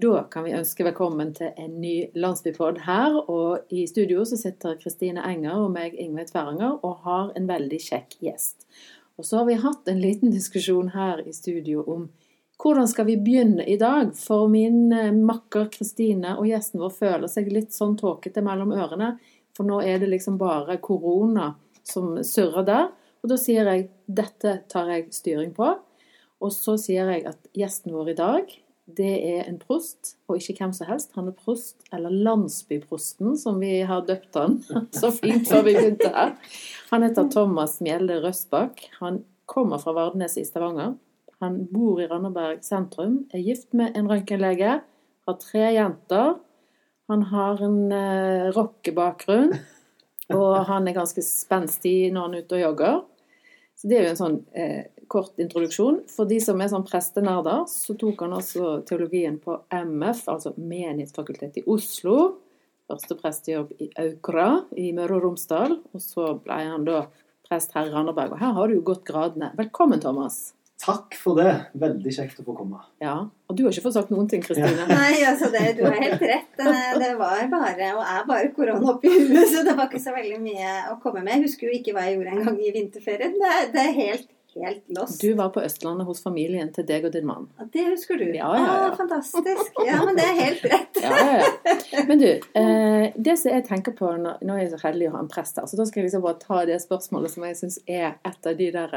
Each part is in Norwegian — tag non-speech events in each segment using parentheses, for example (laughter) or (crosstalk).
Da kan vi ønske velkommen til en ny landsbypod her. Og i studio så sitter Kristine Enger og meg, Ingve Tveranger, og har en veldig kjekk gjest. Og så har vi hatt en liten diskusjon her i studio om hvordan skal vi begynne i dag. For min eh, makker Kristine og gjesten vår føler seg litt sånn tåkete mellom ørene. For nå er det liksom bare korona som surrer der. Og da sier jeg dette tar jeg styring på. Og så sier jeg at gjesten vår i dag det er en prost, og ikke hvem som helst. Han er prost, eller landsbyprosten, som vi har døpt han (laughs) så fint før vi begynte her. Han heter Thomas Mjelde Røstbakk. Han kommer fra Vardenes i Stavanger. Han bor i Randaberg sentrum, er gift med en røntgenlege, har tre jenter. Han har en uh, rockebakgrunn, og han er ganske spenstig når han er ute og jogger. Så Det er jo en sånn eh, kort introduksjon. For de som er sånn prestenerder, så tok han også teologien på MF, altså Menighetsfakultetet i Oslo. Første prestejobb i Aukra i Møre og Romsdal. Og så ble han da prest her i Randaberg. Og her har du jo gått gradene. Velkommen, Thomas. Takk for det. Veldig kjekt å få komme. Ja, Og du har ikke fått sagt noen ting, Kristine? Nei, altså det, du har helt rett. Det var bare, og er bare korona oppi huet, så det var ikke så veldig mye å komme med. Jeg husker jo ikke hva jeg gjorde en gang i vinterferien. Det, det er helt helt lost. Du var på Østlandet hos familien til deg og din mann. Ja, det husker du. Ja, ja, ja. Ah, fantastisk. Ja, men det er helt rett. ja, ja, Men du, eh, det som jeg tenker på når, når jeg er så heldig å ha en prest her, så da skal jeg liksom bare ta det spørsmålet som jeg syns er et av de der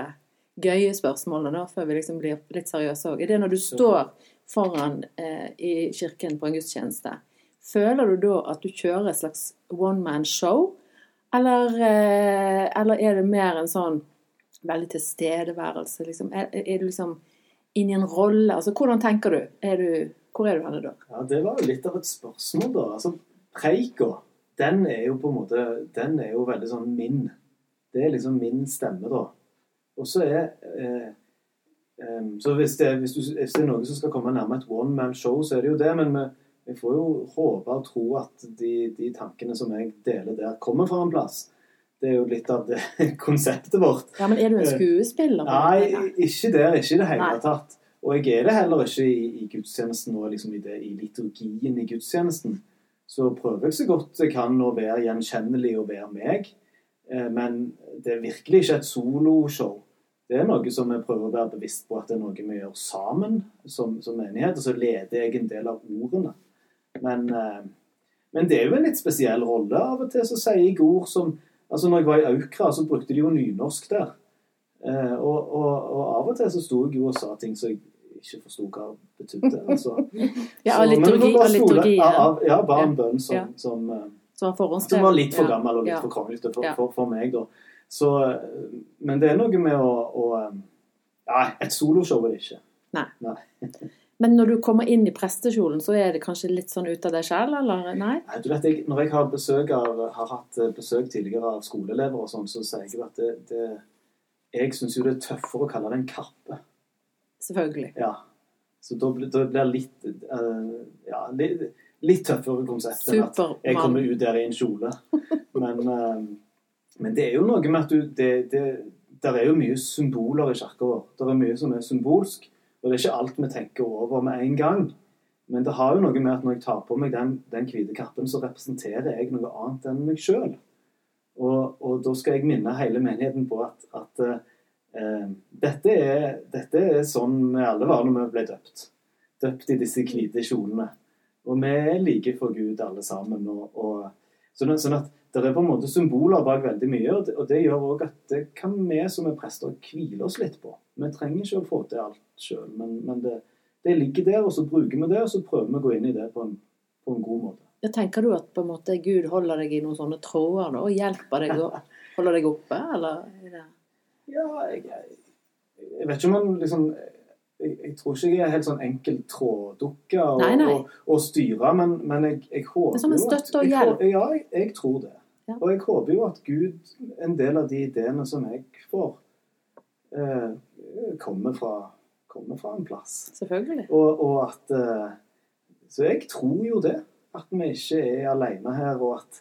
gøye spørsmålene da, før vi liksom blir litt seriøse òg. Det er når du står foran eh, i kirken på en gudstjeneste. Føler du da at du kjører et slags one man show, eller, eh, eller er det mer en sånn veldig tilstedeværelse? Liksom? Er, er, du liksom inn i en rolle? Altså, hvordan tenker du? Er du hvor er du henne da? Ja, Det var jo litt av et spørsmål, da. Altså, Preika, den er jo på en måte Den er jo veldig sånn min. Det er liksom min stemme, da. Og så er eh, eh, Så hvis det, hvis, du, hvis det, er noe som skal komme nærmere et one man show, så er det jo det. Men vi, vi får jo håpe og tro at de, de, tankene som jeg deler der, kommer fra en plass. Det er jo litt av det (laughs) konseptet vårt. Ja, Men er du en eh, skuespiller? Nei, ikke der. Ikke i det hele tatt. Og jeg er det heller ikke i, i gudstjenesten og liksom i, det, i, liturgien i gudstjenesten. Så prøver jeg så godt jeg kan å være gjenkjennelig og være meg. Eh, men det er virkelig ikke et soloshow. Det er noe som vi prøver å være bevisst på at det er noe vi gjør sammen som, som menighet. Og så leder jeg en del av ordene. Men, eh, men, det er jo en litt spesiell rolle. Av og til så sier jeg ord som Altså når jeg var i Aukra, så brukte de jo nynorsk der. Eh, og, og, og, av og til så sto jeg jo og sa ting som jeg ikke forsto hva betydde. Altså. (laughs) ja, av liturgi. Av liturgi ja. ja, bare en bønn som, ja. som, som, som, var litt for gammel og litt for kronglete for, for, for, meg, da. Så, men det er noe med å, å Ja, et soloshow er det ikke. Nei. Nei. (laughs) Men når du kommer inn i prestekjolen, så er det kanskje litt sånn ut av deg selv, eller nei? nei du vet, jeg, Når jeg har, besøk av, har hatt eh, besøk tidligere av skoleelever og sånn, så sier jeg at det, det Jeg syns jo det er tøffere å kalle det en kappe. Selvfølgelig. Ja. Så da, da blir det litt uh, Ja, litt, litt tøffere konsept enn at jeg kommer ut der i en kjole. Men, uh, men det er jo noe med at du det, det, Der er jo mye symboler i kirka vår. Det er mye som er symbolsk. Og det er ikke alt vi tenker over med en gang. Men det har jo noe med at når jeg tar på meg den, den hvite kappen, så representerer jeg noe annet enn meg sjøl. Og, og, da skal jeg minne hele menigheten på at, at eh, dette, er, dette, er, sånn vi alle var når vi ble døpt. Døpt i disse hvite kjolene. Og vi er like for Gud alle sammen. Og, og, sånn, sånn at det er på en måte symboler bak veldig mye, og det, og det gjør òg at det kan vi som er prester hvile oss litt på. Vi trenger ikke å få til alt sjøl, men, men det, det, ligger der, og så bruker vi det, og så prøver vi å gå inn i det på en, på en god måte. Ja, tenker du at på en måte Gud holder deg i noen sånne tråder nå, og hjelper deg å holde deg oppe, eller? Ja, jeg, jeg, vet ikke om man liksom jeg, jeg, tror ikke jeg er helt sånn enkel tråddukke å styre, men, men jeg, jeg håper jo at støtte og hjelp? Ja, jeg, tror det. Ja. Og jeg håper jo at Gud, en del av de ideene som jeg får, eh, kommer, fra, kommer, fra, en plass. Selvfølgelig. Og, og at eh, Så jeg tror jo det. At vi ikke er alene her, og at,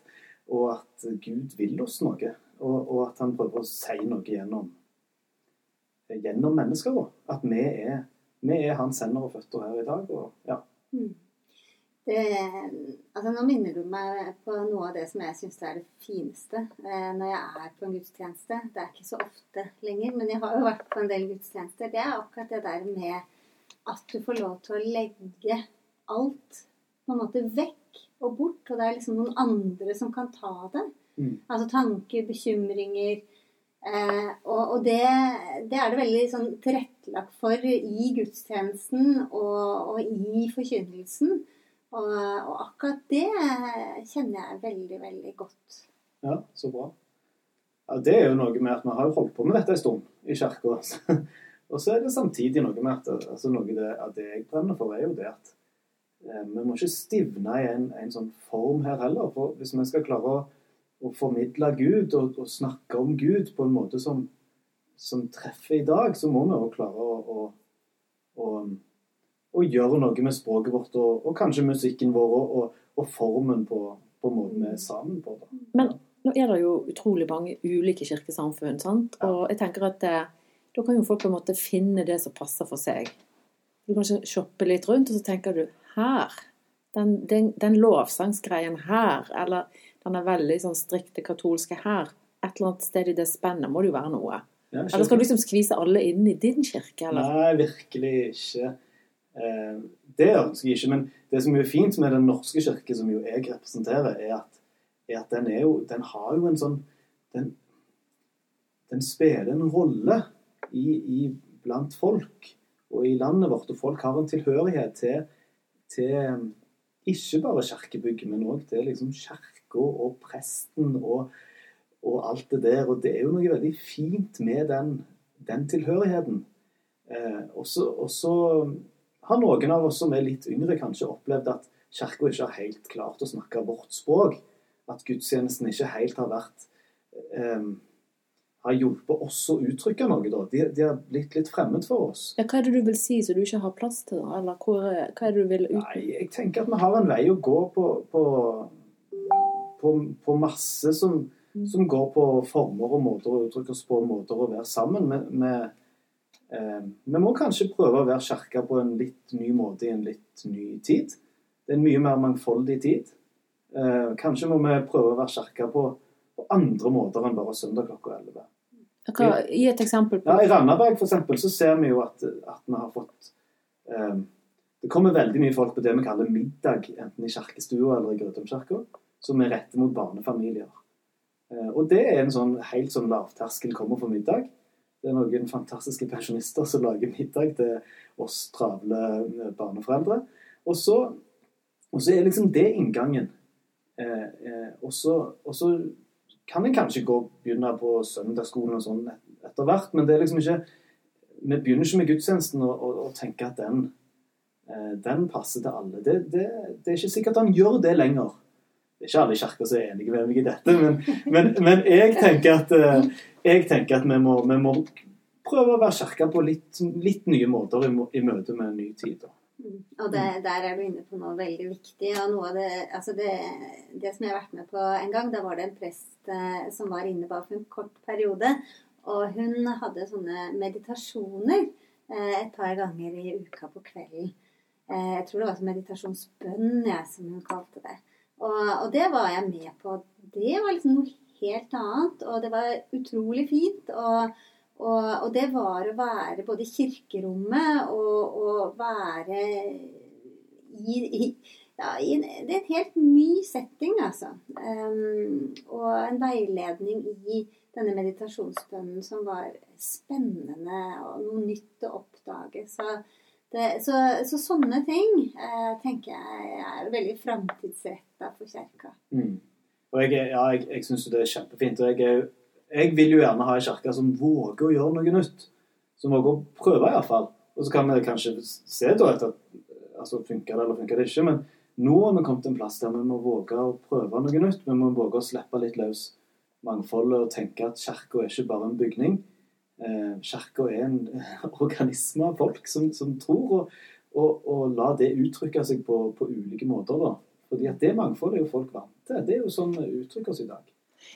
og at Gud vil oss noe. Og, og, at han prøver å si noe gjennom, gjennom mennesker. At vi er, vi er hans hender og føtter her i dag. Og, ja. Mm. Det, altså nå minner du meg på noe av det som jeg syns er det fineste eh, når jeg er på en gudstjeneste. Det er ikke så ofte lenger, men jeg har jo vært på en del gudstjenester. Det er akkurat det der med at du får lov til å legge alt på en måte vekk og bort. Og det er liksom noen andre som kan ta det. Mm. Altså tanker, bekymringer. Eh, og, og det, det, er det veldig sånn tilrettelagt for i gudstjenesten og, og i forkynnelsen. Og, og, akkurat det kjenner jeg veldig, veldig godt. Ja, så bra. Ja, det er jo noe med at vi har holdt på med dette en stund i kirka. og så er det samtidig noe med at altså noe det, at det jeg brenner for, er jo det at eh, vi må ikke stivne i en, en, sånn form her heller. For hvis vi skal klare å, å formidle Gud og, og, snakke om Gud på en måte som, som treffer i dag, så må vi òg klare å, å, å å, gjøre noe med språket vårt og, og kanskje musikken vår og, og formen på, på, måten vi er sammen på. Da. Men nå er det jo utrolig mange ulike kirkesamfunn, sant? og jeg tenker at det, da kan jo folk på en måte finne det som passer for seg. Du kan shoppe litt rundt, og så tenker du her, den, den, den lovsangsgreien her, eller den er veldig sånn strikte katolske her, et eller annet sted i det spennet må det jo være noe. Ja, eller skal du liksom skvise alle inn i din kirke? Eller? Nei, virkelig ikke. Eh, det ønsker jeg ikke. Men det som er fint med Den norske kirke, som jo jeg representerer, er at, er at den, er jo, den, har jo en sånn Den, den spiller en rolle i, i, blant folk og i landet vårt. Og folk har en tilhørighet til, til ikke bare kirkebygget, men òg til liksom kirka og presten og, og, alt det der. Og det er jo noe veldig fint med den, den tilhørigheten. Eh, og så har noen av oss som er litt yngre, kanskje opplevd at Kirka ikke har helt klart å snakke vårt språk. At gudstjenesten ikke helt har vært um, har hjulpet oss å uttrykke noe. da. De, de, har blitt litt fremmed for oss. Ja, hva er det du vil si som du ikke har plass til? da? Eller hvor, hva er det du vil ut... Nei, Jeg tenker at vi har en vei å gå på, på, på, på masse som, mm. som, går på former og måter å uttrykke oss på, måter å være sammen med, med Eh, vi må kanskje prøve å være kirke på en litt ny måte i en litt ny tid. Det er en mye mer mangfoldig tid. Eh, kanskje må vi prøve å være kirke på, på, andre måter enn bare søndag klokka 11. Hva, gi et eksempel på ja, I Randaberg eksempel, så ser vi jo at, at vi har fått um, Det kommer veldig mye folk på det vi kaller middag, enten i kirkestua eller i Grøtumkirka, som er rettet mot barnefamilier. Uh, og det er en sånn helt sånn lavterskel kommer for middag. Det er noen fantastiske pensjonister som lager middag til oss travle eh, barneforeldre. Og så, og så er liksom det inngangen. Eh, eh, og, så, kan en kanskje gå begynne på søndagsskolen og sånn etter hvert, men det er liksom ikke Vi begynner ikke med gudstjenesten og, og, og tenker at den, eh, den passer til alle. Det, det, det er ikke sikkert han gjør det lenger. Det er ikke alle i kirka som er enige med meg i dette, men, men, men jeg, tenker at, eh, jeg tenker at vi må, vi må prøve å være kirka på litt, litt, nye måter i, møte med en ny tid. Mm. Og det, Der er du inne på noe veldig viktig. og noe av det, altså det, det, som jeg har vært med på en gang, da var det en prest eh, som var inne bare for en kort periode. Og hun hadde sånne meditasjoner eh, et par ganger i uka på kvelden. Eh, jeg tror det var meditasjonsbønn, jeg, som hun kalte det. Og, og, det var jeg med på. Det var liksom noe helt annet, og det var utrolig fint. Og, og, og det var å være både i kirkerommet og, og være i, i, ja, i en, Det er en helt ny setting, altså. Um, og en veiledning i denne meditasjonsbønnen som var spennende og noe nytt å oppdage. Så det, så, så, sånne ting uh, tenker jeg er veldig framtidsretta for kirka. Mm. Og jeg, ja, jeg, jeg syns det er kjempefint. og jeg, jeg, vil jo gjerne ha ei kirke som våger å gjøre noe nytt. Som våger å prøve, iallfall. Og så kan vi kanskje se da etter altså, funker det eller funker det ikke. Men nå har vi kommet til en plass der vi må våge å prøve noe nytt. Vi må våge å slippe litt løs mangfoldet og tenke at kirka er ikke bare en bygning eh, Kirka er en (laughs) organisme av folk som, som tror, og, og, og, la det uttrykke seg på, på ulike måter. da. Fordi at det mangfoldet er jo folk vant til. Det er jo sånn vi uttrykker oss i dag.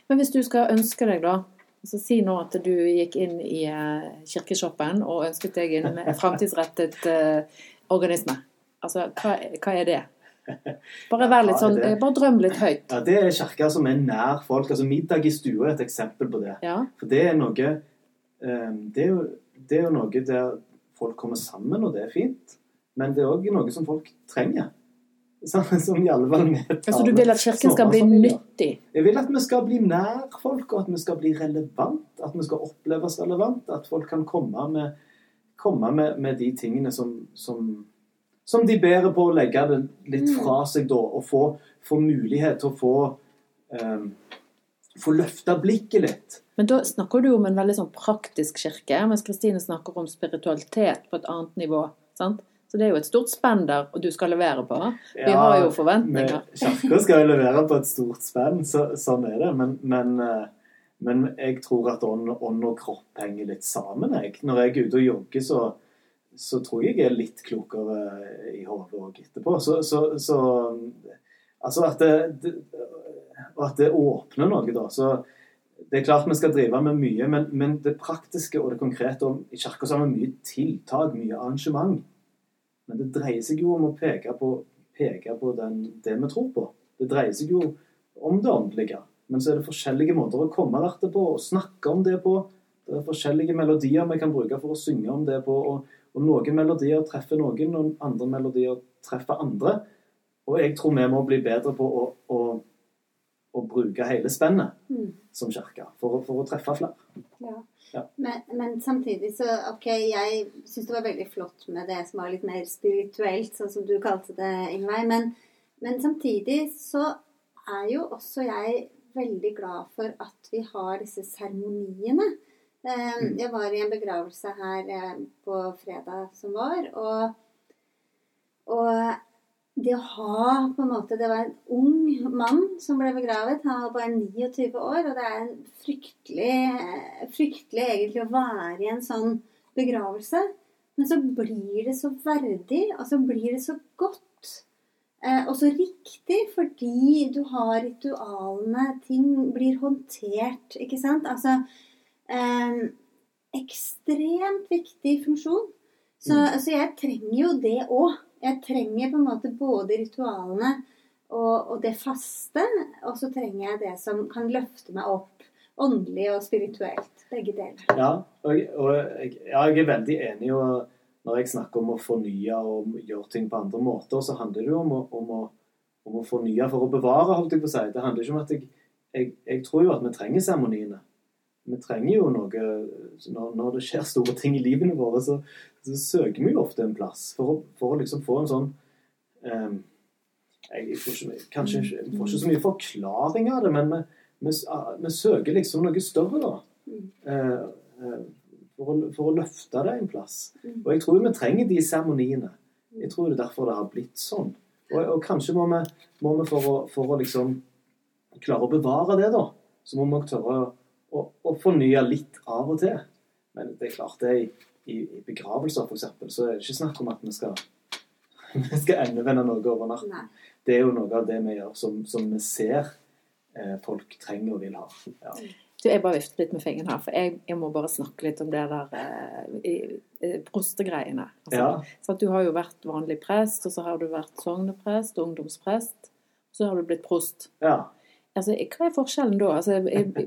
Men hvis du skal ønske deg, da så Si nå at du gikk inn i uh, kirkeshoppen og ønsket deg en (laughs) framtidsrettet uh, organisme. Altså, hva, hva, er det? (laughs) Bare, vær litt sånn, bare drøm litt høyt. Ja, Det er kirker som er nær folk. altså Middag i stua er et eksempel på det. Ja. For det er noe det, er jo, det er jo noe der folk kommer sammen, og det er fint. Men det er òg noe som folk trenger. Som i alle fall Altså Du vil at kirken skal bli nyttig? Jeg vil at vi skal bli nær folk, og at vi skal bli relevant. At vi skal oppleves relevant. At folk kan komme med, komme med, med de tingene som, som, som, de bærer på å legge det litt mm. fra seg da, og få, få mulighet til å få um, få løfta blikket litt. Men da snakker du om en veldig sånn praktisk kirke, mens Kristine snakker om spiritualitet på et annet nivå. sant? Så det er jo et stort spenn der, og du skal levere på. Vi ja, har jo forventninger. Kirka skal jo levere på et stort spenn, så, sånn er det. Men, men, eh, men, jeg tror at ånd, ånd, og kropp henger litt sammen. Jeg. Når jeg er ute og jogger, så, så tror jeg jeg er litt klokere i hodet òg etterpå. Så, så, så, Altså at det, det, at det åpner noe, da. Så det er klart vi skal drive med mye, men, men det praktiske og det konkrete om, I Kirka har vi mye tiltak, mye arrangement. Men det dreier seg jo om å peke på, peke på den, det vi tror på. Det dreier seg jo om det åndelige. Men så er det forskjellige måter å komme der til på, og snakke om det på. Det er forskjellige melodier vi kan bruke for å synge om det på. Og, og noen melodier treffer noen, og andre melodier treffer andre. Og jeg tror vi må bli bedre på å, å, å bruke hele spennet mm. som kirke for, for, å treffe flere. Ja. Ja. Men, men, samtidig så OK, jeg syns det var veldig flott med det som var litt mer spirituelt, sånn som du kalte det, Ingveig. Men, men samtidig så er jo også jeg veldig glad for at vi har disse seremoniene. Eh, mm. Jeg var i en begravelse her eh, på fredag som var, og, og det å ha på en måte Det var en ung mann som ble begravet. Han var bare 29 år. Og det er fryktelig, fryktelig egentlig å være i en sånn begravelse. Men så blir det så verdig, og så blir det så godt. Eh, og så riktig, fordi du har ritualene. Ting blir håndtert, ikke sant? Altså eh, Ekstremt viktig funksjon. Så, mm. så jeg trenger jo det òg. Jeg trenger på en måte både ritualene og, og, det faste, og så trenger jeg det som kan løfte meg opp åndelig og spirituelt. Begge deler. Ja, og, og ja, jeg, er veldig enig. og Når jeg snakker om å fornye og gjøre ting på andre måter, så handler det jo om om om å fornye for å bevare, holdt jeg på å si. Det handler ikke om at jeg, jeg, jeg tror jo at vi trenger seremoniene vi trenger jo noe når, når, det skjer store ting i livene våre, så, så søker vi jo ofte en plass for for å liksom få en sånn um, jeg får ikke, kanskje jeg får ikke så mye forklaring av det, men vi, vi, vi søker liksom noe større, da. Uh, uh, for, å, for, å, løfte det en plass. Og jeg tror vi trenger de seremoniene. Jeg tror det er derfor det har blitt sånn. Og, og kanskje må vi, må vi for, å, for, å, liksom klare å bevare det, da, så må vi tørre å og, og fornye litt av og til. Men det er klart det i, i, i begravelser f.eks. så er det ikke snakk om at vi skal, (laughs) vi skal endevende noe over natten. Det er jo noe av det vi gjør som, som vi ser eh, folk trenger og vil ha. Ja. Du, jeg bare vifter litt med fingeren her, for jeg, jeg, må bare snakke litt om det der eh, prostegreiene. Altså, ja. så du har jo vært vanlig prest, og så har du vært sogneprest, ungdomsprest, og så har du blitt prost. Ja. Altså, hva er forskjellen da? Altså,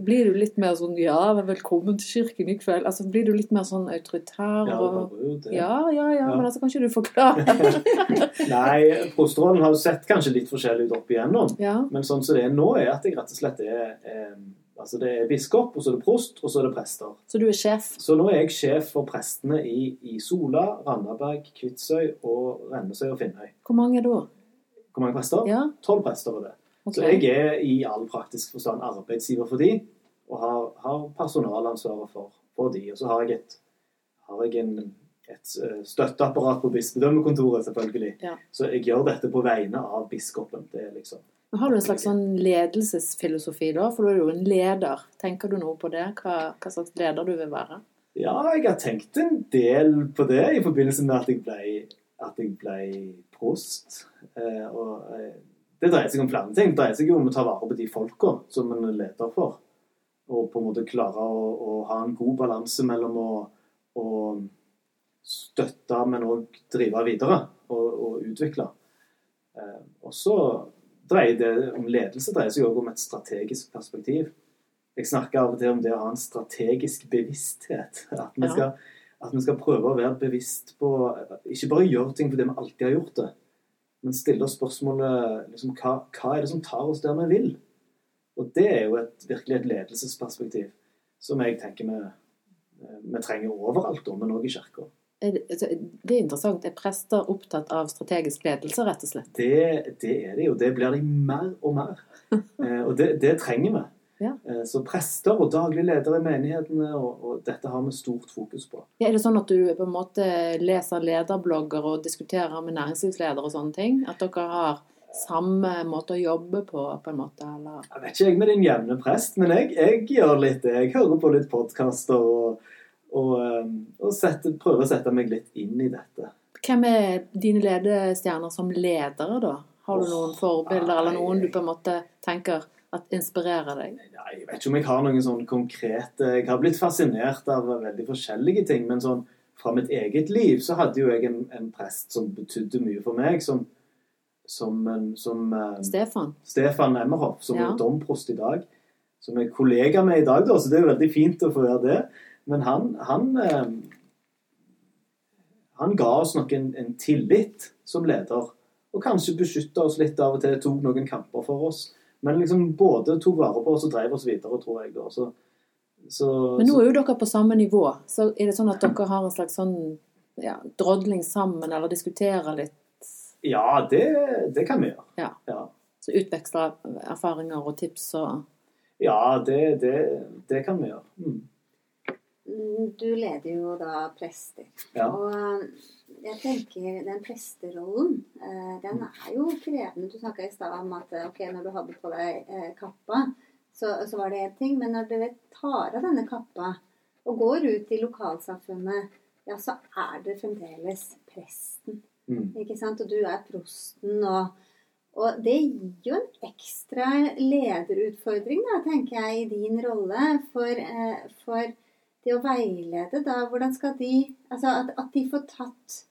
blir du litt mer sånn Ja, velkommen til kirken i kveld. Altså, Blir du litt mer sånn autoritær? Og... Ja, ja, ja, ja, men altså, kan ikke du forklare? (laughs) Nei, prosterollen har jo sett kanskje litt forskjellig ut opp igjennom. Ja. Men sånn som det er nå, er at jeg rett og slett er, eh, Altså Det er biskop, og så er det prost, og så er det prester. Så du er sjef? Så nå er jeg sjef for prestene i, i Sola, Randaberg, Kvitsøy og Rennesøy og Finnøy. Hvor mange er da? Hvor mange prester? Tolv prester er det. Okay. Så jeg er i all praktisk forstand arbeidsgiver for de, og har, har personalansvaret for, for de. Og så har jeg et, har jeg en, et eh, støtteapparat på bispedømmekontoret, selvfølgelig. Ja. Så jeg gjør dette på vegne av biskopen. Det er liksom men Har du en slags sånn ledelsesfilosofi, da? For du er jo en leder. Tenker du noe på det? Hva, hva, slags leder du vil være? Ja, jeg har tenkt en del på det i forbindelse med at jeg ble, at jeg ble prost. Eh, og eh, det dreier seg om flere ting. Det dreier seg jo om å ta vare på de folka som en er leder for. Og på en måte klare å, å ha en god balanse mellom å, å støtte, men òg drive videre og, og, utvikle. Eh, og så dreier det om ledelse dreier seg òg om et strategisk perspektiv. Jeg snakker av og til om det å ha en strategisk bevissthet. At vi, skal, at vi skal prøve å være bevisst på Ikke bare gjøre ting fordi vi alltid har gjort det, men stiller spørsmålet liksom, hva, hva, er det som tar oss der vi vil? Og det er jo et, virkelig et ledelsesperspektiv som jeg tenker vi, vi trenger overalt, men òg i kirka. Altså, det er interessant. Er prester opptatt av strategisk ledelse, rett og slett? Det, det er de, og det blir de mer og mer. (laughs) Eh, og det, det trenger vi. Ja. Eh, så prester og daglig leder i menighetene, og, og, dette har vi stort fokus på. Ja, er det sånn at du på en måte leser lederblogger og diskuterer med næringslivsledere og sånne ting? At dere har samme måte å jobbe på, på en måte? Eller? Jeg vet ikke jeg med din jevne prest, men jeg, jeg gjør litt det. Jeg hører på litt podkaster og, og, eh, og setter, prøver å sette meg litt inn i dette. Hvem er dine ledestjerner som ledere, da? Har du noen forbilder, eller noen du på en måte tenker at inspirerer deg? Nei, jeg vet ikke om jeg har noen sånn konkrete Jeg har blitt fascinert av veldig forskjellige ting. Men sånn fra mitt eget liv så hadde jo jeg en, en prest som betydde mye for meg. Som, som, som uh, Stefan. Stefan Emmerhoff, som ja. er domprost i dag. Som er kollega med i dag, da, så det er jo veldig fint å få gjøre det. Men han, han, uh, han ga oss nok en, en tillit som leder. Og kanskje beskytta oss litt av og til, tok noen kamper for oss. Men liksom både tok vare på oss og drev oss videre, tror jeg. da. Så, så, Men nå er jo dere på samme nivå. Så er det sånn at dere har en slags sånn ja, drodling sammen, eller diskuterer litt? Ja, det, det kan vi gjøre. Ja. ja. Så utveksle erfaringer og tips og Ja, det, det, det kan vi gjøre. Mm. mm du leder jo da prester. Ja. Og jeg tenker den presterollen, eh, den er jo krevende. Du snakka i stad om at ok, når du hadde på deg eh, kappa, så, så var det én ting. Men når dere tar av denne kappa og går ut i lokalsamfunnet, ja, så er det fremdeles presten. Mm. Ikke sant? Og du er prosten, og, og det gir jo en ekstra lederutfordring, da, tenker jeg, i din rolle. For, eh, for det å veilede, da, hvordan skal de Altså at, at de får tatt Eh,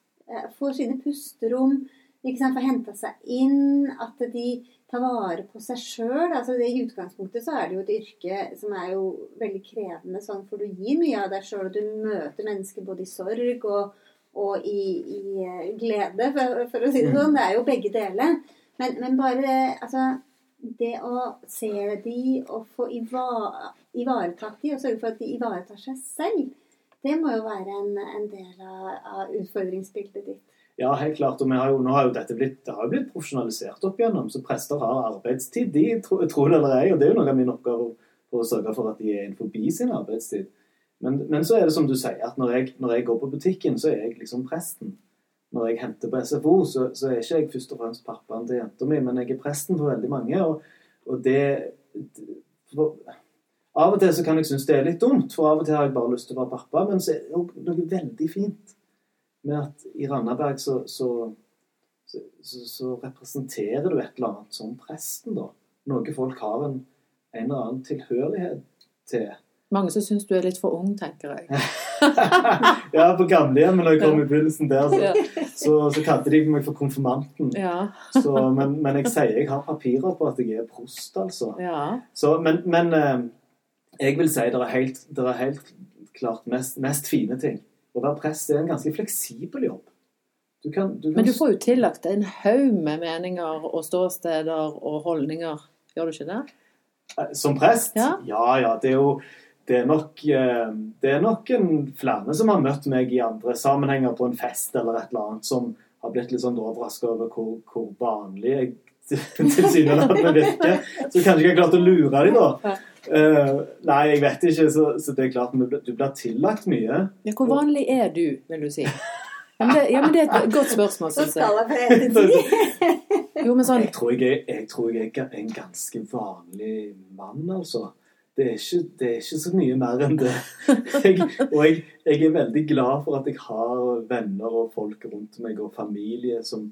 får sine pusterom, ikke sant, får henta seg inn, at de tar vare på seg sjøl. Altså, I utgangspunktet så er det jo et yrke som er jo veldig krevende, sånn, for du gir mye av deg sjøl, og du møter mennesker både i sorg og, og i, i, eh, glede, for, for, å si det sånn. Det er jo begge deler. Men, men bare altså det å se de og få ivaretatt de, og sørge for at de ivaretar seg selv, det må jo være en, en del av, av, utfordringsbildet ditt. Ja, helt klart. Og har jo, nå har jo dette blitt, det har jo blitt profesjonalisert opp igjennom. Så prester har arbeidstid, de tror, tror det eller ei. Og det er jo noe av min oppgave å sørge for at de er forbi sin arbeidstid. Men, men, så er det som du sier, at når jeg, når jeg, går på butikken, så er jeg liksom presten. Når jeg henter på SFO, så, så er ikke jeg først og fremst pappaen til jenta mi, men jeg er presten for veldig mange. Og, og det for, av og til så kan jeg synes det er litt dumt, for av og til har jeg bare lyst til å være pappa. Men så er det noe veldig fint med at i Randaberg så, så, så, så, representerer du et eller annet som presten, da. Noe folk har en, en eller annen tilhørighet til. Mange som syns du er litt for ung, tenker jeg. (laughs) ja, på gamlehjemmet når jeg kom i begynnelsen der, så, så, så kalte de meg for konfirmanten. Ja. så, men, men, jeg sier jeg har papirer på at jeg er prost, altså. Ja. Så, men, men eh, jeg vil si det er helt, det er helt klart mest, mest, fine ting. Å være prest er en ganske fleksibel jobb. Du kan, du kan... Men du får jo tillagt en haug med meninger og ståsteder og holdninger. Gjør du ikke det? Eh, som prest? Ja, ja. ja det er jo det er, nok, eh, det er nok en flere som har møtt meg i andre sammenhenger på en fest eller et eller annet, som har blitt litt sånn overraska over hvor, hvor vanlig jeg (laughs) tilsynelatende virker. Så kanskje jeg har klart å lure dem, da. Uh, nei, jeg vet ikke. Så, så, det er klart du blir tillagt mye. Ja, hvor vanlig er du, vil du si? Ja, men det, ja, men det er et godt spørsmål, syns jeg. (laughs) jo, men sånn... jeg, tror jeg, jeg tror jeg er en ganske vanlig mann, altså. Det er, ikke, det er ikke, så mye mer enn det. (laughs) Jeg, og jeg, jeg, er veldig glad for at jeg har venner og folk rundt meg og familie som,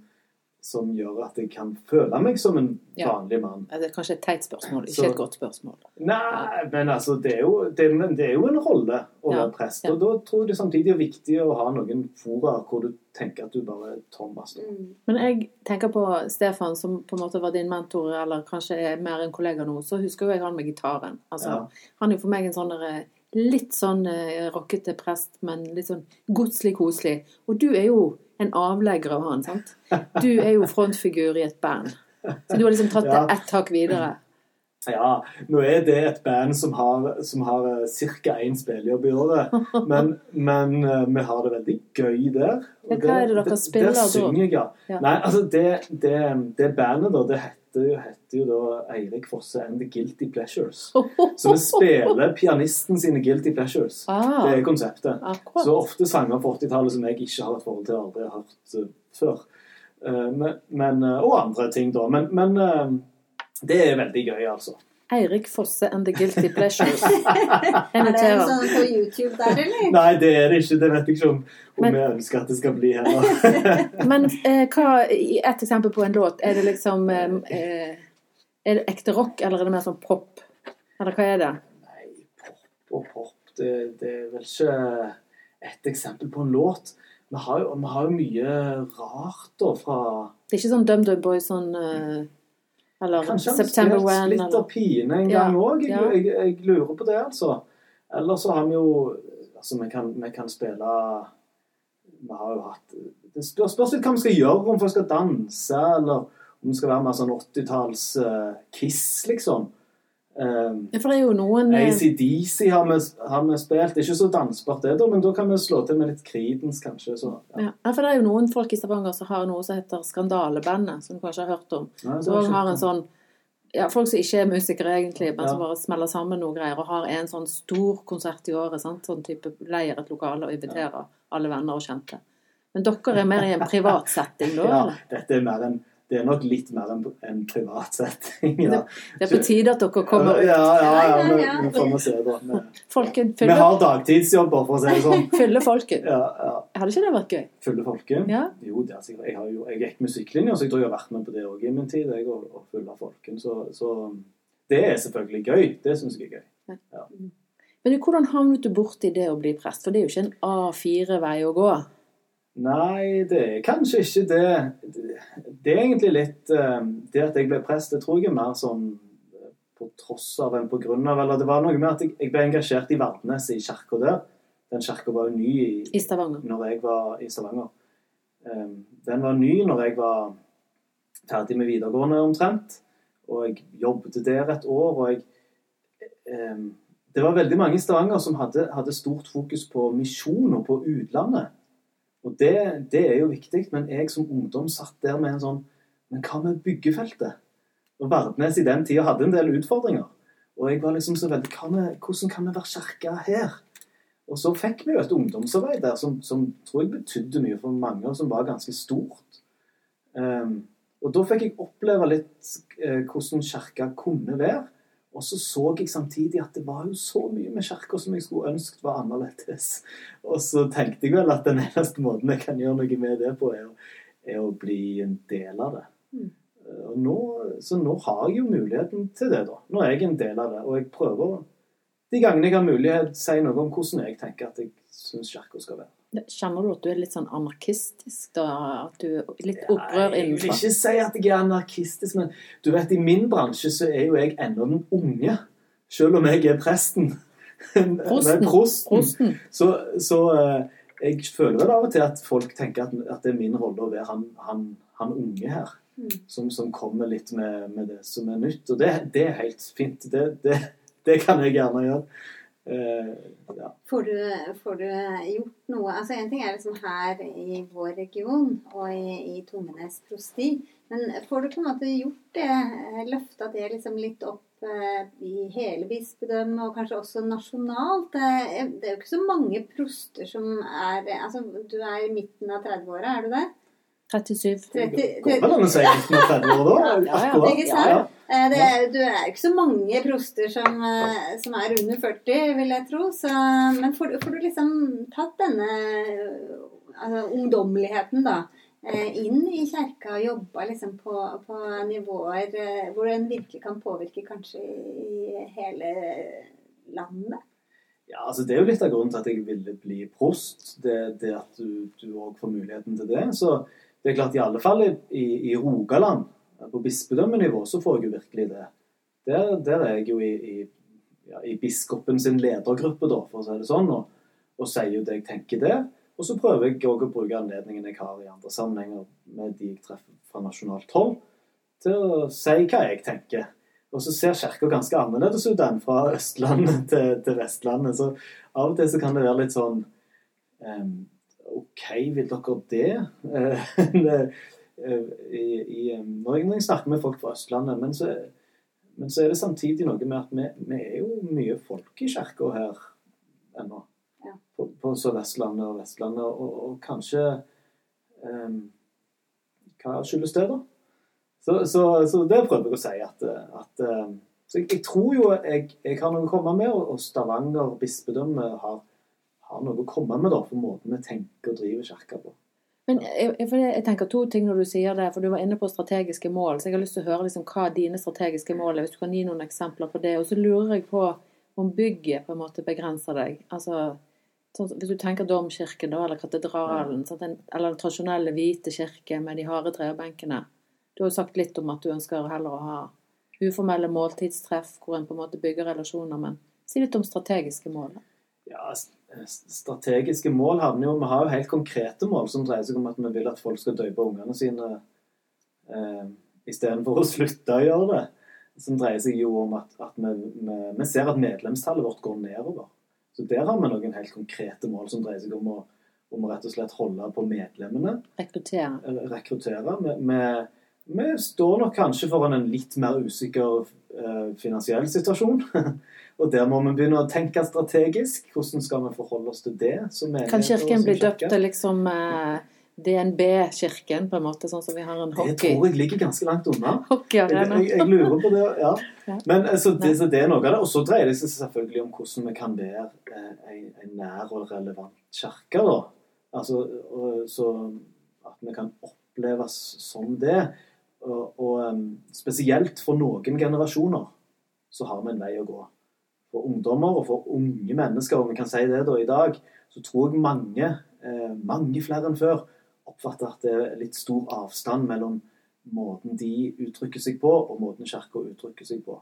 som gjør at jeg kan føle meg som en vanlig mann. Ja. Det er kanskje et teit spørsmål, ikke så, et godt spørsmål. Nei, men altså, det er jo, det, det er jo en rolle å være prest. Og da tror jeg det samtidig er viktig å ha noen fora hvor du tenker at du bare er Thomas. Mm. Men jeg tenker på Stefan, som på en måte var din mentor, eller kanskje er mer en kollega nå. Så husker jo jeg han med gitaren. Altså, Han er jo for meg en sånn derre litt sånn eh, rockete prest, men litt sånn godslig koselig. Og du er jo en avlegger av han, sant? Du er jo frontfigur i et band. Så du har liksom tatt det ett hakk videre. Ja, nå er det et band som har, som har eh, ca. én spillejobb i (laughs) året. Men, men, uh, vi har det veldig gøy der. Ja, hva er det dere spiller da? Der synger jeg, ja. Nei, altså det, det, det bandet, da, det heter jo, heter jo da Eirik Fosse and The Guilty Pleasures. (laughs) Så vi spiller pianisten sine Guilty Pleasures. Ah, det er konseptet. Akkurat. Så ofte sanger på 80-tallet som jeg ikke har et forhold til, aldri har hørt uh, før. Men, men, og andre ting, da. Men, men det er veldig gøy, altså. Eirik Fosse and the Guilty (laughs) Pleasures. er det en sånn på YouTube der, eller? Nei, det er det ikke. Det vet jeg ikke om, om men, jeg ønsker at det skal bli heller. (laughs) men eh, hva, et eksempel på en låt, er det liksom eh, eh, Er det ekte rock, eller er det mer sånn pop? Eller hva er det? Nei, pop og pop, det, det er vel ikke et eksempel på en låt. Vi har jo, vi har jo mye rart da fra Det er ikke sånn DumDum Boys sånn uh, eller Kanskje han September When. Splitter Splitter Pine en gang òg. Ja, jeg, jeg, jeg, lurer på det, altså. Eller så har vi jo Altså, vi kan, vi kan spille Vi har jo hatt Det spørs, litt hva vi skal gjøre, om folk skal danse, eller om det skal være mer sånn 80-talls uh, Kiss, liksom. Um, for det er jo noen eh, ACDC har vi, har vi spilt. Det er ikke så dansbart, det, da, men da kan vi slå til med litt Creedence, kanskje. Så, ja. ja. for det er jo noen folk i Stavanger som har noe som heter Skandalebandet, som du kanskje har hørt om. Nei, som har en sånn ja, Folk som ikke er musikere, egentlig, men som bare smeller sammen noe greier, og har en sånn stor konsert i året. Sant? Sånn type leier et lokale og inviterer alle venner og kjente. Men dere er mer i en privat setting da? ja, dette er mer en det er nok litt mer enn en privat setting. Ja. Det, er på tide at dere kommer ut. Ja, ja, ja, ja, vi får se, da. (laughs) Folken. Vi har dagtidsjobber, for å si det sånn. (laughs) Fylle folken. Ja, ja. Hadde ikke det vært gøy? Fylle folken? Ja. Jo, det er sikkert. Jeg, har jo, jeg gikk musikklinja, så jeg tror jeg har vært med på det òg i min tid. Jeg, å, å fylle folken. Så, så, det er selvfølgelig gøy. Det syns jeg er gøy. Ja. Men hvordan havnet du borti det å bli prest? For det er jo ikke en A4-vei å gå. Nei, det er kanskje ikke det. Det er egentlig litt eh, Det at jeg ble prest, det tror jeg er mer sånn eh, på tross av enn på grunn av. Eller det var noe med at jeg, ble engasjert i Verdnes, i kirka der. Den kirka var jo ny i, I Stavanger. Når jeg var i Stavanger. Eh, den var ny når jeg var ferdig med videregående omtrent. Og jeg jobbet der et år. og jeg Det var veldig mange i Stavanger som hadde, hadde stort fokus på misjon og på utlandet. Og det, det, er jo viktig, men jeg som ungdom satt der med en sånn Men hva med byggefeltet? Og Vardnes i den tida hadde en del utfordringer. Og jeg var liksom så veldig med, Hvordan kan vi være kirke her? Og så fikk vi jo et ungdomsarbeid der som, som, tror jeg betydde mye for mange, og som var ganske stort. Um, og da fikk jeg oppleve litt eh, hvordan kirka kunne være. Og så så jeg samtidig at det var jo så mye med kirka som jeg skulle ønsket var annerledes. Og så tenkte jeg vel at den eneste måten jeg kan gjøre noe med det på, er, er å bli en del av det. Mm. Nå, så nå har jeg jo muligheten til det, da. Nå er jeg en del av det. Og jeg prøver de gangene jeg har mulighet, si noe om hvordan jeg tenker at jeg syns kirka skal være. Kjenner du at du er litt sånn anarkistisk? da? At du er litt opprør innenfra? Jeg vil ikke si at jeg er anarkistisk, men du vet, i min bransje så er jo jeg ennå den unge. Selv om jeg er presten. Prosten. prosten. prosten. Så, så, eh, jeg føler vel av og til at folk tenker at, at det er min rolle å være han, han, han unge her. Mm. Som, som, kommer litt med, med, det som er nytt. Og det, det er helt fint. Det, det, det kan jeg gjerne gjøre. Uh, ja. får, du, får, du, gjort noe altså En ting er liksom her i vår region og i, i Tungenes prosti. Men får du på en måte gjort det, eh, løfta det liksom litt opp uh, i hele bispedømmet og kanskje også nasjonalt? Det, det, er jo ikke så mange proster som er altså Du er i midten av 30-åra, er du det? 37. 30, 30. Går vel an å si 30 år, da? Ja, ja, ja. Ikke sant? Eh, du er ikke så mange proster som, eh, som, er under 40, vil jeg tro. Så, men får, får, du liksom tatt denne altså, ungdommeligheten, da, eh, inn i kjerka og jobba liksom på, på, nivåer eh, hvor en virkelig kan påvirke kanskje i hele landet? Ja, altså Det er jo litt av grunnen til at jeg ville bli prost. Det, det at du òg får muligheten til det. Så det er klart, i alle fall i, i Rogaland, på bispedømmenivå, så får jeg jo virkelig det. Der, der er jeg jo i, i, ja, i biskopen sin ledergruppe, da, for å si det sånn, og, og sier jo det jeg tenker der. Og så prøver jeg òg å bruke anledningen jeg har i andre sammenhenger med de jeg treffer fra nasjonalt hold, til å si hva jeg tenker. Og så ser kirka ganske annerledes ut enn fra Østlandet (laughs) til, til, Vestlandet. Så av og til så kan det være litt sånn um, OK, vil dere det? (laughs) Eh, I, Norge når jeg snakker med folk fra Østlandet. Men så, men så, er det samtidig noe med at vi, vi er jo mye folk i kirka her ennå. Ja. På, på Sør-Vestlandet og Vestlandet. Og, og kanskje um, Hva skyldes det, da? Så, så, så, det prøver jeg å si. at, at eh, så jeg, jeg, tror jo jeg, jeg, har noe å komme med, og Stavanger bispedømme har, har, noe å komme med da, for måten vi tenker og driver kirka på. Men jeg, jeg, tenker to ting når du sier det, for du var inne på strategiske mål. Så jeg har lyst til å høre liksom hva dine strategiske mål er, hvis du kan gi noen eksempler på det. Og så lurer jeg på om bygget på en måte begrenser deg. Altså, sånn, Hvis du tenker domkirken da, eller katedralen, ja. sånn, eller den tradisjonelle hvite kirke med de harde trebenkene. Du har jo sagt litt om at du ønsker heller å ha uformelle måltidstreff hvor en på en måte bygger relasjoner, men si litt om strategiske mål. Ja, strategiske mål havner jo Vi har jo helt konkrete mål som dreier seg om at vi vil at folk skal døpe ungene sine eh, istedenfor å slutte å gjøre det. Som dreier seg jo om at, at vi, vi, vi, ser at medlemstallet vårt går nedover. Så der har vi noen helt konkrete mål som dreier seg om å, om å rett og slett holde på medlemmene. Rekruttere. Rekruttere. med vi står nok kanskje foran en litt mer usikker eh, finansiell situasjon. (laughs) og der må vi begynne å tenke strategisk. Hvordan skal vi forholde oss til det? kan Kirken bli døpt til liksom eh, DNB-kirken, på en måte, sånn som vi har en hockey? Det tror jeg ligger ganske langt unna. (laughs) Jeg, jeg, jeg, lurer på det, ja. Men altså, det, så det er noe av det. Og så dreier det seg selvfølgelig om hvordan vi kan være eh, en, en nær og relevant kirke. da. Altså, så at vi kan oppleves som det. Og, og spesielt for noen generasjoner så har vi en vei å gå. For ungdommer og for unge mennesker, om vi kan si det da i dag, så tror jeg mange, eh, mange flere enn før, oppfatter at det er litt stor avstand mellom måten de uttrykker seg på, og måten Kirka uttrykker seg på.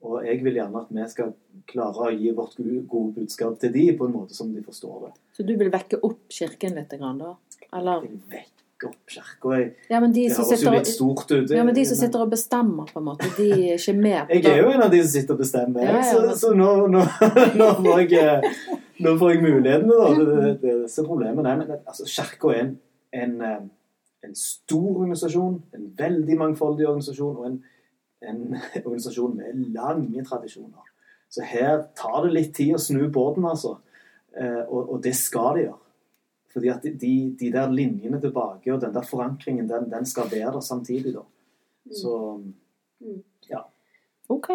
Og jeg vil gjerne at vi skal klare å gi vårt gode budskap til de på en måte som de forstår det. Så du vil vekke opp Kirken litt, da? Eller? Jeg vil vekke opp kirka. Ja, det høres jo litt stort ut. Ja, men de som sitter og bestemmer, på en måte, de er ikke med på det. Jeg er jo en av de som sitter og bestemmer, ja, ja, så, men... så, nå, nå, (laughs) nå, får jeg, nå får jeg mulighetene, da. Det, det, det er problemet. Nei, men altså, kirka er en, en, eh, en, stor organisasjon, en veldig mangfoldig organisasjon, og en, en (laughs) organisasjon med lange tradisjoner. Så her tar det litt tid å snu båten, altså. Eh, og, og det skal det gjøre. Fordi at de, de, der linjene tilbake og den der forankringen, den, den skal være der samtidig, da. Mm. Så mm. ja. OK.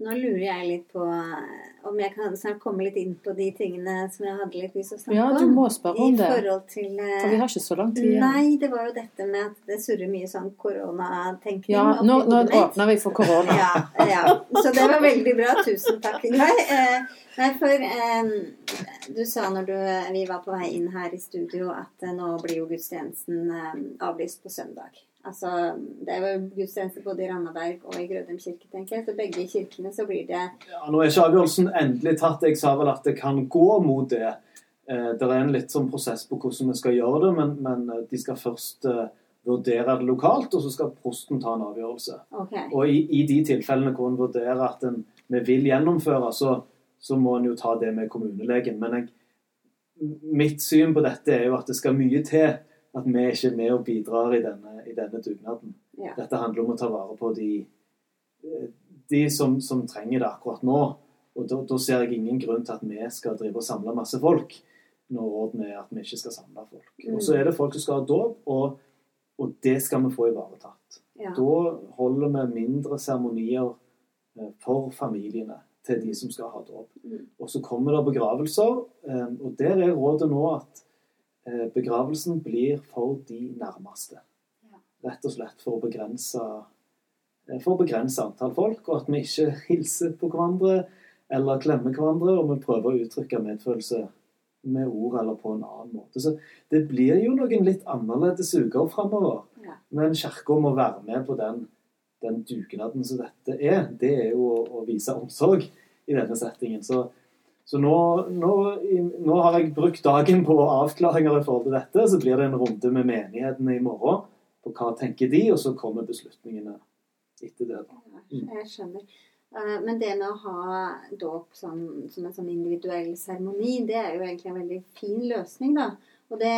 Nå lurer jeg litt på eh, om jeg kan snart komme litt inn på de tingene som jeg hadde litt lyst til å snakke om. Ja, du må spørre om det. Til, For vi har ikke så lang tid igjen. Nei, det var jo dette med at det surrer mye sånn koronatenkning. Ja, nå, nå åpner vi for korona. ja, ja, Så det var veldig bra. Tusen takk, Ingveig. (laughs) Eh, nei, for eh, du sa når du, vi var på vei inn her i studio at eh, nå blir jo gudstjenesten eh, avlyst på søndag. Altså, det er jo gudstjeneste både i Randaberg og i Grødem kirke, tenker jeg. Så begge kirkene så blir det Ja, Nå er ikke avgjørelsen endelig tatt. Jeg sa vel at det kan gå mot det. Eh, det er en litt sånn prosess på hvordan vi skal gjøre det, men, men eh, de skal først uh, vurdere det lokalt, og så skal prosten ta en avgjørelse. Okay. Og i, i, de tilfellene hvor en vurderer at en, vi vil gjennomføre, så, så, må en jo ta det med kommunelegen. Men jeg, mitt syn på dette er jo at det skal mye til at vi ikke er med og bidrar i denne, i denne dugnaden. Ja. Dette handler om å ta vare på de, de som, som, trenger det akkurat nå. Og da, da, ser jeg ingen grunn til at vi skal drive og samle masse folk, når rådene er at vi ikke skal samle folk. Mm. Og så er det folk som skal ha dåp, og, og, det skal vi få ivaretatt. Ja. Da holder vi mindre seremonier eh, for familiene til de som skal ha dåp. Mm. Og så kommer det begravelser, eh, og der er rådet nå at eh, begravelsen blir for de nærmeste. Rett og slett for å begrense eh, for å begrense antall folk, og at vi ikke (laughs) hilser på hverandre eller klemmer hverandre, og vi prøver å uttrykke medfølelse med ord eller på en annen måte. Så det blir jo noen litt annerledes uker framover. Ja. Men Kirka må være med på den, den, dugnaden som dette er. Det er jo å, å vise omsorg i denne settingen. Så, så nå, nå, nå, har jeg brukt dagen på avklaringer i forhold til dette. Så blir det en runde med menighetene i morgen på hva tenker de, og så kommer beslutningene etter det. Mm. Jeg skjønner. Eh, men det med å ha dåp som, som en sånn individuell seremoni, det er jo egentlig en veldig fin løsning, da. Og det,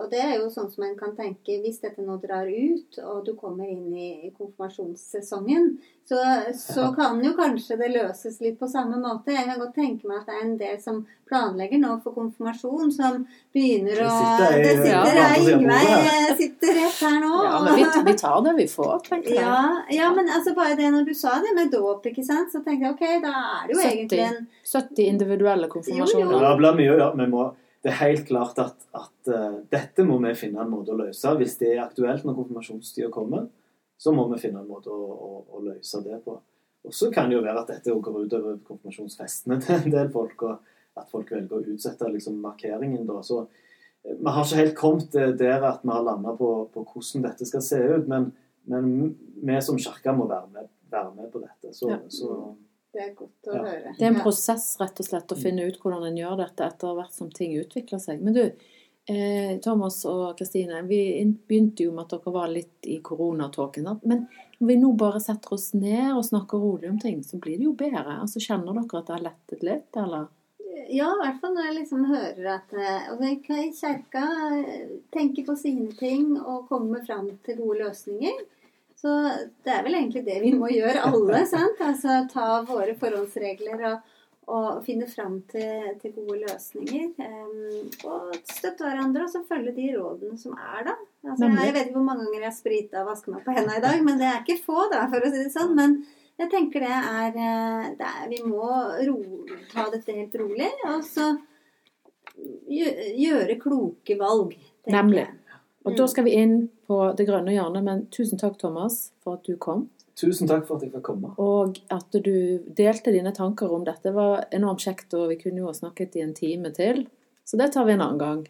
og det, er jo sånn som en kan tenke Hvis dette nå drar ut, og du kommer inn i konfirmasjonssesongen, så, så, kan jo kanskje det løses litt på samme måte. Jeg kan godt tenke meg at det er en del som planlegger nå for konfirmasjon, som begynner å Det sitter ei Ingveig sitter rett her nå. Ja, men vi, vi, tar det vi får, tenker jeg. Ja, ja, men altså bare det når du sa det med dåp, ikke sant, så tenker jeg ok, da er det jo 70, egentlig en 70 individuelle konfirmasjoner. Jo, jo. Ja, det blir mye ja. Vi må det er helt klart at, at uh, dette må vi finne en måte å løse. Hvis det er aktuelt når konfirmasjonstida kommer, så må vi finne en måte å, å, å løse det på. Og så kan det jo være at dette går utover konfirmasjonsfestene til en del folk, og at folk velger å utsette liksom, markeringen da. Så uh, vi har ikke helt kommet der at vi har landa på, på, hvordan dette skal se ut, men, men vi som kirke må være med, være med, på dette. Så, ja. så det er godt å ja. høre. Det er en prosess rett og slett å finne ut hvordan en gjør dette etter hvert som ting utvikler seg. Men du, eh, Thomas og Kristine, vi begynte jo med at dere var litt i koronatåken. Men når vi nå bare setter oss ned og snakker rolig om ting, så blir det jo bedre. Altså, Kjenner dere at det har lettet litt, eller? Ja, i hvert fall når jeg liksom hører at eh, altså, Kirka tenker på sine ting og kommer fram til gode løsninger. Så det er vel egentlig det vi må gjøre alle. (laughs) sant? Altså ta våre forholdsregler og, og finne fram til, til, gode løsninger. Um, og støtte hverandre og så følge de rådene som er, da. Altså, jeg vet ikke hvor mange ganger jeg har sprita og vaska meg på hendene i dag, men det er ikke få, da, for å si det sånn. Men jeg tenker det er, eh, det er Vi må ro, ta dette helt rolig, og så gjøre kloke valg. Nemlig. Jeg. Og mm. da skal vi inn på det grønne hjørnet. Men tusen takk, Thomas, for at du kom. Tusen takk for at jeg fikk komme. Og at du delte dine tanker om dette. Det var enormt kjekt, og vi kunne jo ha snakket i en time til. Så det tar vi en annen gang.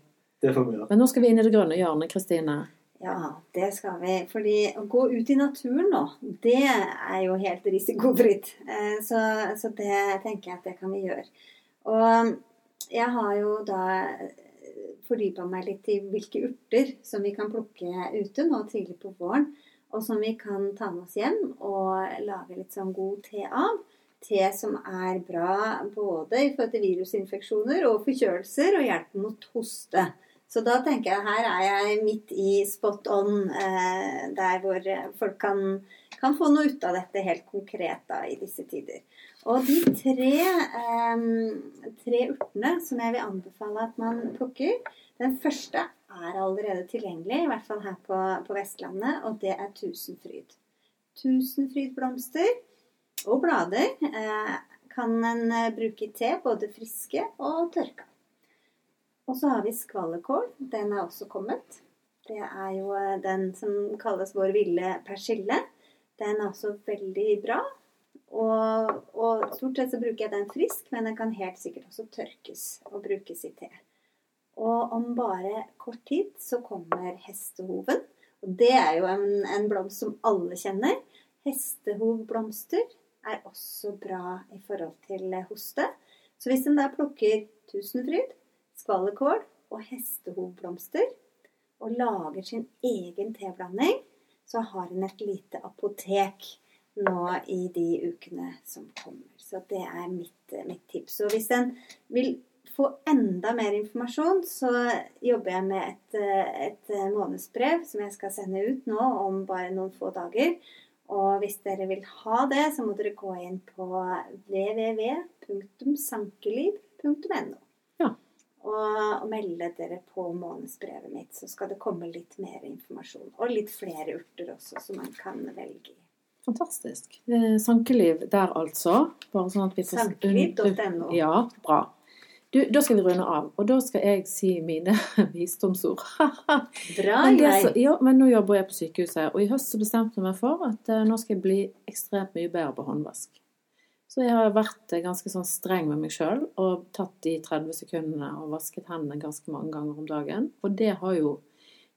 Det får vi gjøre. Men nå skal vi inn i det grønne hjørnet, Kristine. Ja, det skal vi. Fordi å gå ut i naturen nå, det er jo helt risikofritt. Eh, så, så det tenker jeg at det kan vi gjøre. Og jeg har jo da fordypa meg litt i hvilke urter som vi kan plukke ute nå tidlig på våren. Og som vi kan ta med oss hjem og lage litt sånn god te av. Te som er bra både i forhold til virusinfeksjoner og forkjølelser, og hjelper mot hoste. Så da tenker jeg her er jeg midt i spot on, eh, der hvor folk kan, kan, få noe ut av dette helt konkret da, i disse tider. Og de tre, eh, tre urtene som jeg vil anbefale at man plukker, den første er allerede tilgjengelig, i hvert fall her på, på Vestlandet, og det er tusenfryd. Tusenfrydblomster og blader eh, kan en eh, bruke i te, både friske og tørka. Og så har vi skvallerkål. Den er også kommet. Det er jo eh, den som kalles vår ville persille. Den er også veldig bra. Og, og, stort sett så bruker jeg den frisk, men den kan helt sikkert også tørkes og brukes i te. Og om bare kort tid så kommer hestehoven. Og det er jo en, en blomst som alle kjenner. Hestehovblomster er også bra i forhold til hoste. Så hvis en da plukker tusenfryd, skvallerkål og hestehovblomster og lager sin egen teblanding, så har hun et lite apotek nå i de ukene som kommer. Så det er mitt, mitt tips. Og hvis en vil få enda mer informasjon, så jobber jeg med et, et, månedsbrev som jeg skal sende ut nå om bare noen få dager. Og hvis dere vil ha det, så må dere gå inn på www.sankeliv.no. Og, melde dere på månedsbrevet mitt, så skal det komme litt mer informasjon. Og litt flere urter også, som man kan velge i. Fantastisk. Sankeliv der, altså. Sankeliv.no. Ja, bra. Du, da skal vi runde av, og da skal jeg si mine (laughs) visdomsord. (laughs) Bra, men, så, ja, men nå jobber jeg på sykehuset, og i høst så bestemte jeg meg for at uh, nå skal jeg bli ekstremt mye bedre på håndvask. Så jeg har vært ganske sånn streng med meg sjøl og tatt de 30 sekundene og vasket hendene ganske mange ganger om dagen. Og det har jo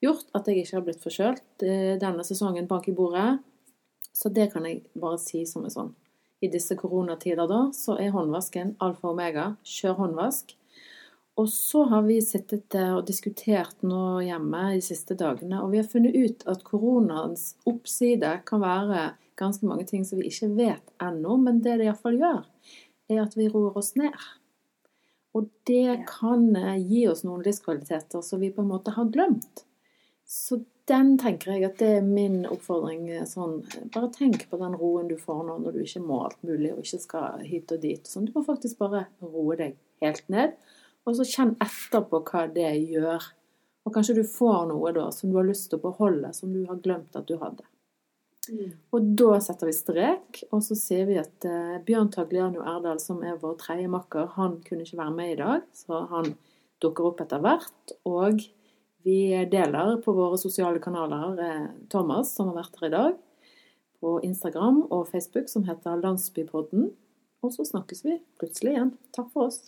gjort at jeg ikke har blitt forkjølt eh, denne sesongen bak i bordet. Så det kan jeg bare si som en sånn I disse koronatider, da, så er håndvasken alfa og omega. Kjør håndvask. Og så har vi sittet og diskutert nå hjemme de siste dagene, og vi har funnet ut at koronaens oppside kan være ganske mange ting som vi ikke vet ennå, men det det iallfall gjør, er at vi roer oss ned. Og det kan eh, gi oss noen livskvaliteter som vi på en måte har glemt. Så den tenker jeg at det er min oppfordring. Eh, sånn, bare tenk på den roen du får nå når du ikke må alt mulig og ikke skal hit og dit. Sånn, du må faktisk bare roe deg helt ned, og så kjenn etterpå hva det gjør. Og kanskje du får noe da som du har lyst til å beholde, som du har glemt at du hadde. Mm. Og da setter vi strek, og så sier vi at eh, Bjørn Tagliano Erdal, som er vår tredje makker, han kunne ikke være med i dag, så han dukker opp etter hvert. Og vi deler på våre sosiale kanaler eh, Thomas, som har vært her i dag, på Instagram og Facebook, som heter Landsbypodden. Og så snakkes vi plutselig igjen. Takk for oss.